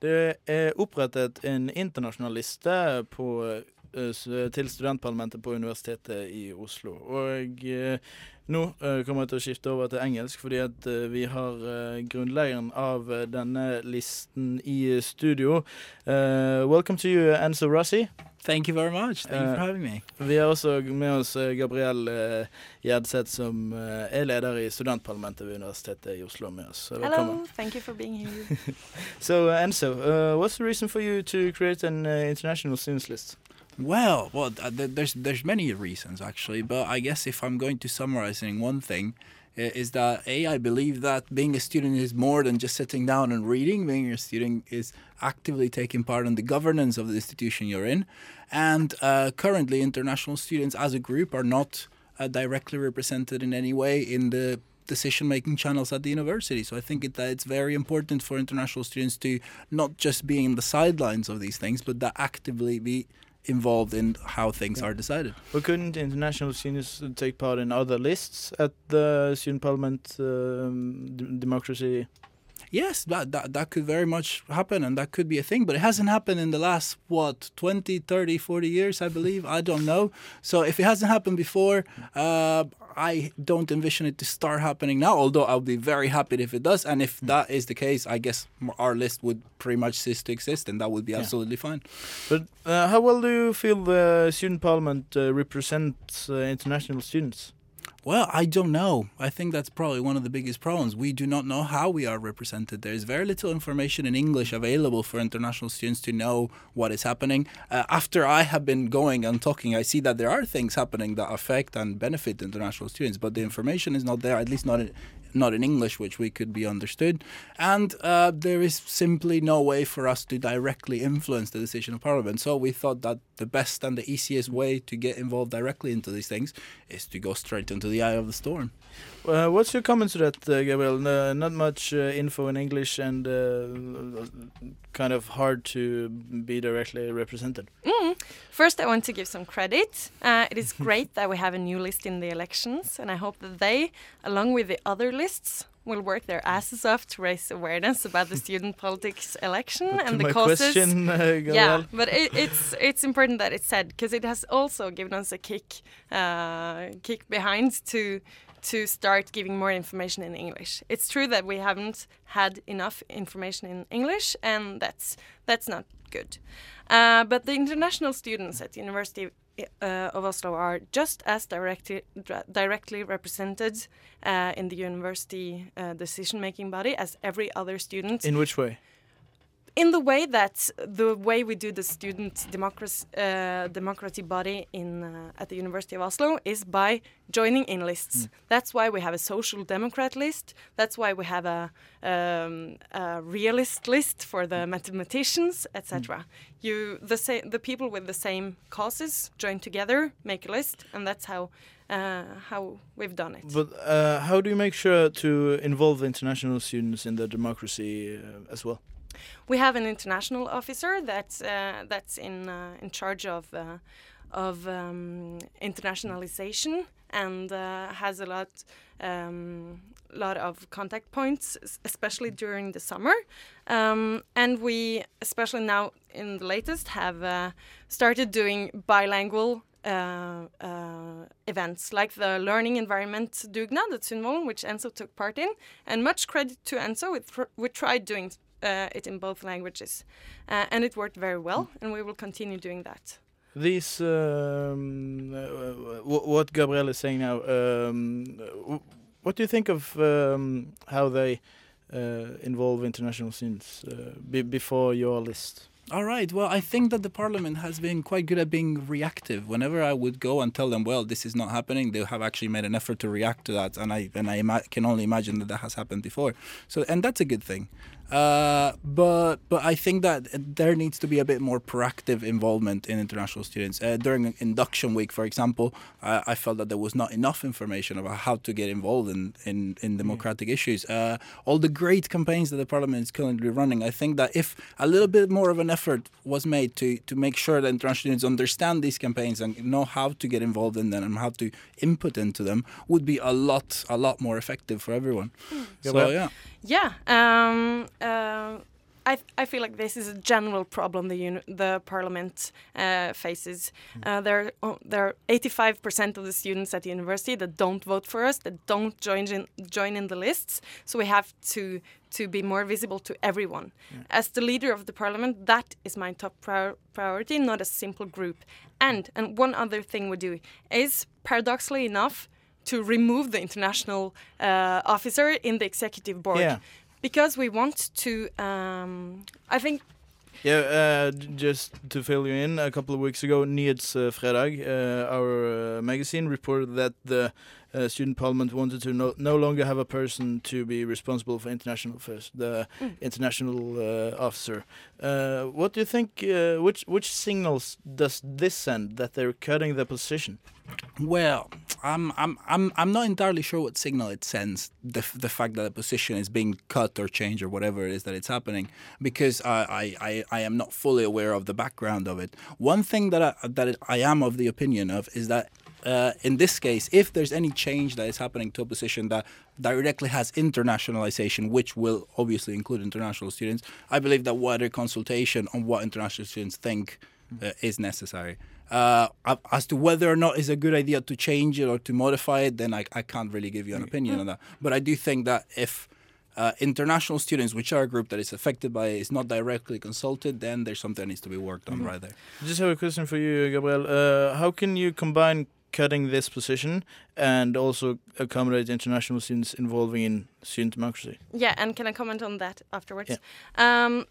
Det er opprettet en internasjonal liste på, til studentparlamentet på Universitetet i Oslo. Og nå kommer jeg til å skifte over til engelsk, fordi at vi har grunnleggeren av denne listen i studio. Uh, welcome to you, Enzo Rossi. Thank you very much. Thank you for having me. Vi har også med oss Gabriel uh, Gjedseth, som uh, er leder i studentparlamentet ved Universitetet i Oslo. med oss. Hello, thank you for being here. so, uh, Enzo, uh, what's the reason for you to create an uh, international students list? Well, well, there's there's many reasons actually, but I guess if I'm going to summarize in one thing, is that a I believe that being a student is more than just sitting down and reading. Being a student is actively taking part in the governance of the institution you're in, and uh, currently international students as a group are not uh, directly represented in any way in the decision making channels at the university. So I think it, that it's very important for international students to not just be in the sidelines of these things, but that actively be involved in how things yeah. are decided. But couldn't international students take part in other lists at the student parliament um, democracy? Yes, that, that that could very much happen and that could be a thing, but it hasn't happened in the last what 20, 30, 40 years, I believe. I don't know. So if it hasn't happened before, uh, I don't envision it to start happening now, although I'll be very happy if it does. And if hmm. that is the case, I guess our list would pretty much cease to exist, and that would be absolutely yeah. fine. But uh, how well do you feel the student parliament uh, represents uh, international students? Well, I don't know. I think that's probably one of the biggest problems. We do not know how we are represented. There is very little information in English available for international students to know what is happening. Uh, after I have been going and talking, I see that there are things happening that affect and benefit international students, but the information is not there, at least not not in English, which we could be understood. And uh, there is simply no way for us to directly influence the decision of Parliament. So we thought that the best and the easiest way to get involved directly into these things is to go straight into the eye of the storm. Uh, what's your comment to that, uh, Gabriel? Uh, not much uh, info in English and uh, kind of hard to be directly represented. Mm. First, I want to give some credit. Uh, it is great that we have a new list in the elections, and I hope that they, along with the other lists, will work their asses off to raise awareness about the student politics election but and the causes. Question, uh, yeah, but it, it's it's important that it's said because it has also given us a kick uh, kick behind to to start giving more information in English. It's true that we haven't had enough information in English, and that's that's not good. Uh, but the international students at the University uh, of Oslo are just as directly directly represented uh, in the university uh, decision-making body as every other student. In which way? In the way that the way we do the student democracy uh, democracy body in uh, at the University of Oslo is by joining in lists. Mm. That's why we have a social democrat list. That's why we have a, um, a realist list for the mathematicians, etc. Mm. You the the people with the same causes join together, make a list, and that's how. Uh, how we've done it. But uh, how do you make sure to involve international students in the democracy uh, as well? We have an international officer that's uh, that's in uh, in charge of uh, of um, internationalization and uh, has a lot um, lot of contact points, especially during the summer. Um, and we, especially now in the latest, have uh, started doing bilingual uh, uh, events like the learning environment Dugnad at Sundvolden, which Enzo took part in. And much credit to Enzo, we, we tried doing uh, it in both languages, uh, and it worked very well, and we will continue doing that. These, um, uh, what Gabriel is saying now, um, what do you think of um, how they involve international students be before your list? All right. Well, I think that the parliament has been quite good at being reactive. Whenever I would go and tell them, "Well, this is not happening," they have actually made an effort to react to that, and I and I can only imagine that that has happened before. So, and that's a good thing. Uh, but but I think that there needs to be a bit more proactive involvement in international students. Uh, during induction week, for example, I, I, felt that there was not enough information about how to get involved in in, in democratic yeah. issues. Uh, all the great campaigns that the parliament is currently running, I think that if a little bit more of an effort was made to to make sure that international students understand these campaigns and know how to get involved in them and how to input into them, would be a lot a lot more effective for everyone. Mm. So yeah. Yeah. Um, uh, I, I feel like this is a general problem the the parliament uh, faces. Uh, there uh, there are 85% of the students at the university that don't vote for us, that don't join in join in the lists. So we have to to be more visible to everyone. As the leader of the parliament, that is my top prior priority, not a simple group. And and one other thing we do is paradoxically enough to remove the international uh, officer in the executive board Yeah. Because we want to um, i think Yeah, uh, just to fill you in, a couple of weeks ago, Nyhetsfredag, uh, our uh, magazine, reported that the uh, student parliament wanted to no, no longer have a person to be responsible for international affairs, the Mm. international uh, officer. Uh, what do you think? Uh, which which signals does this send that they're cutting the position? Well, I'm I'm I'm I'm not entirely sure what signal it sends. The the fact that a position is being cut or changed or whatever it is that it's happening, because I I, I, I am not fully aware of the background of it. One thing that I, that I am of the opinion of is that. Uh, in this case, if there's any change that is happening to a position that directly has internationalization, which will obviously include international students, I believe that wider consultation on what international students think uh, is necessary. Uh, as to whether or not it's a good idea to change it or to modify it, then I, I can't really give you an opinion on that. But I do think that if uh, international students, which are a group that is affected by it, is not directly consulted, then there's something that needs to be worked on right there. Just have a question for you, Gabriel. Uh, how can you combine cutting this position and also accommodate international students involving in student democracy? yeah and can i comment on that afterwards? Um,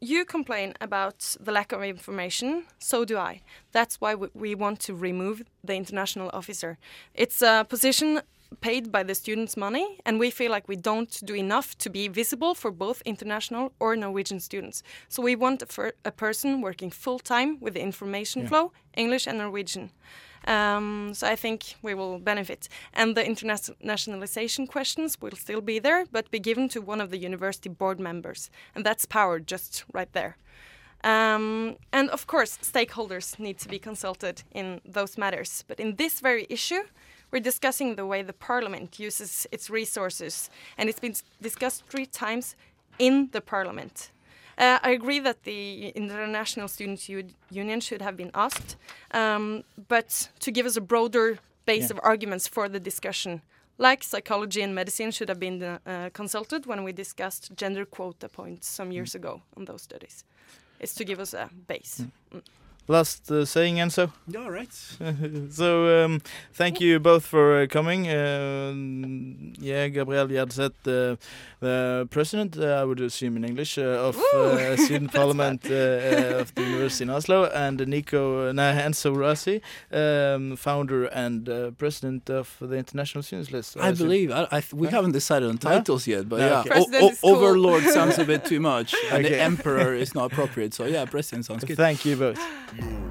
you complain about the lack of information so do i. That's why we, we want to remove the international officer. It's a position paid by the students money and we feel like we don't do enough to be visible for both international or norwegian students. So we want a, a person working full time with the information Yeah. flow english and norwegian um, so I think we will benefit. And the internationalization questions will still be there, but be given to one of the university board members. And that's power just right there. Um, and of course, stakeholders need to be consulted in those matters. But in this very issue, we're discussing the way the parliament uses its resources. And it's been discussed three times in the parliament. Uh, I agree that the International Students U- Union should have been asked, um, but to give us a broader base Yeah. of arguments for the discussion, like psychology and medicine should have been uh, consulted when we discussed gender quota points some years ago on those studies. It's to give us a base. Last uh, saying, Enzo. All right. so um, thank you both for uh, coming. Um yeah, Gabriel Gjerdseth, the, the president, uh, I would assume in English, uh, of Woo! uh, student parliament uh, uh, of the university in Oslo, and Nico nah, Enzo Rossi, um, founder and uh, president of the international students list. I assume. believe I, I th- we Huh? haven't decided on No? titles yet, but No, yeah, okay. o- o- cool. overlord sounds a bit too much, and Okay. the emperor is not appropriate. So yeah, president sounds good. Thank you both. You